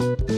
thank you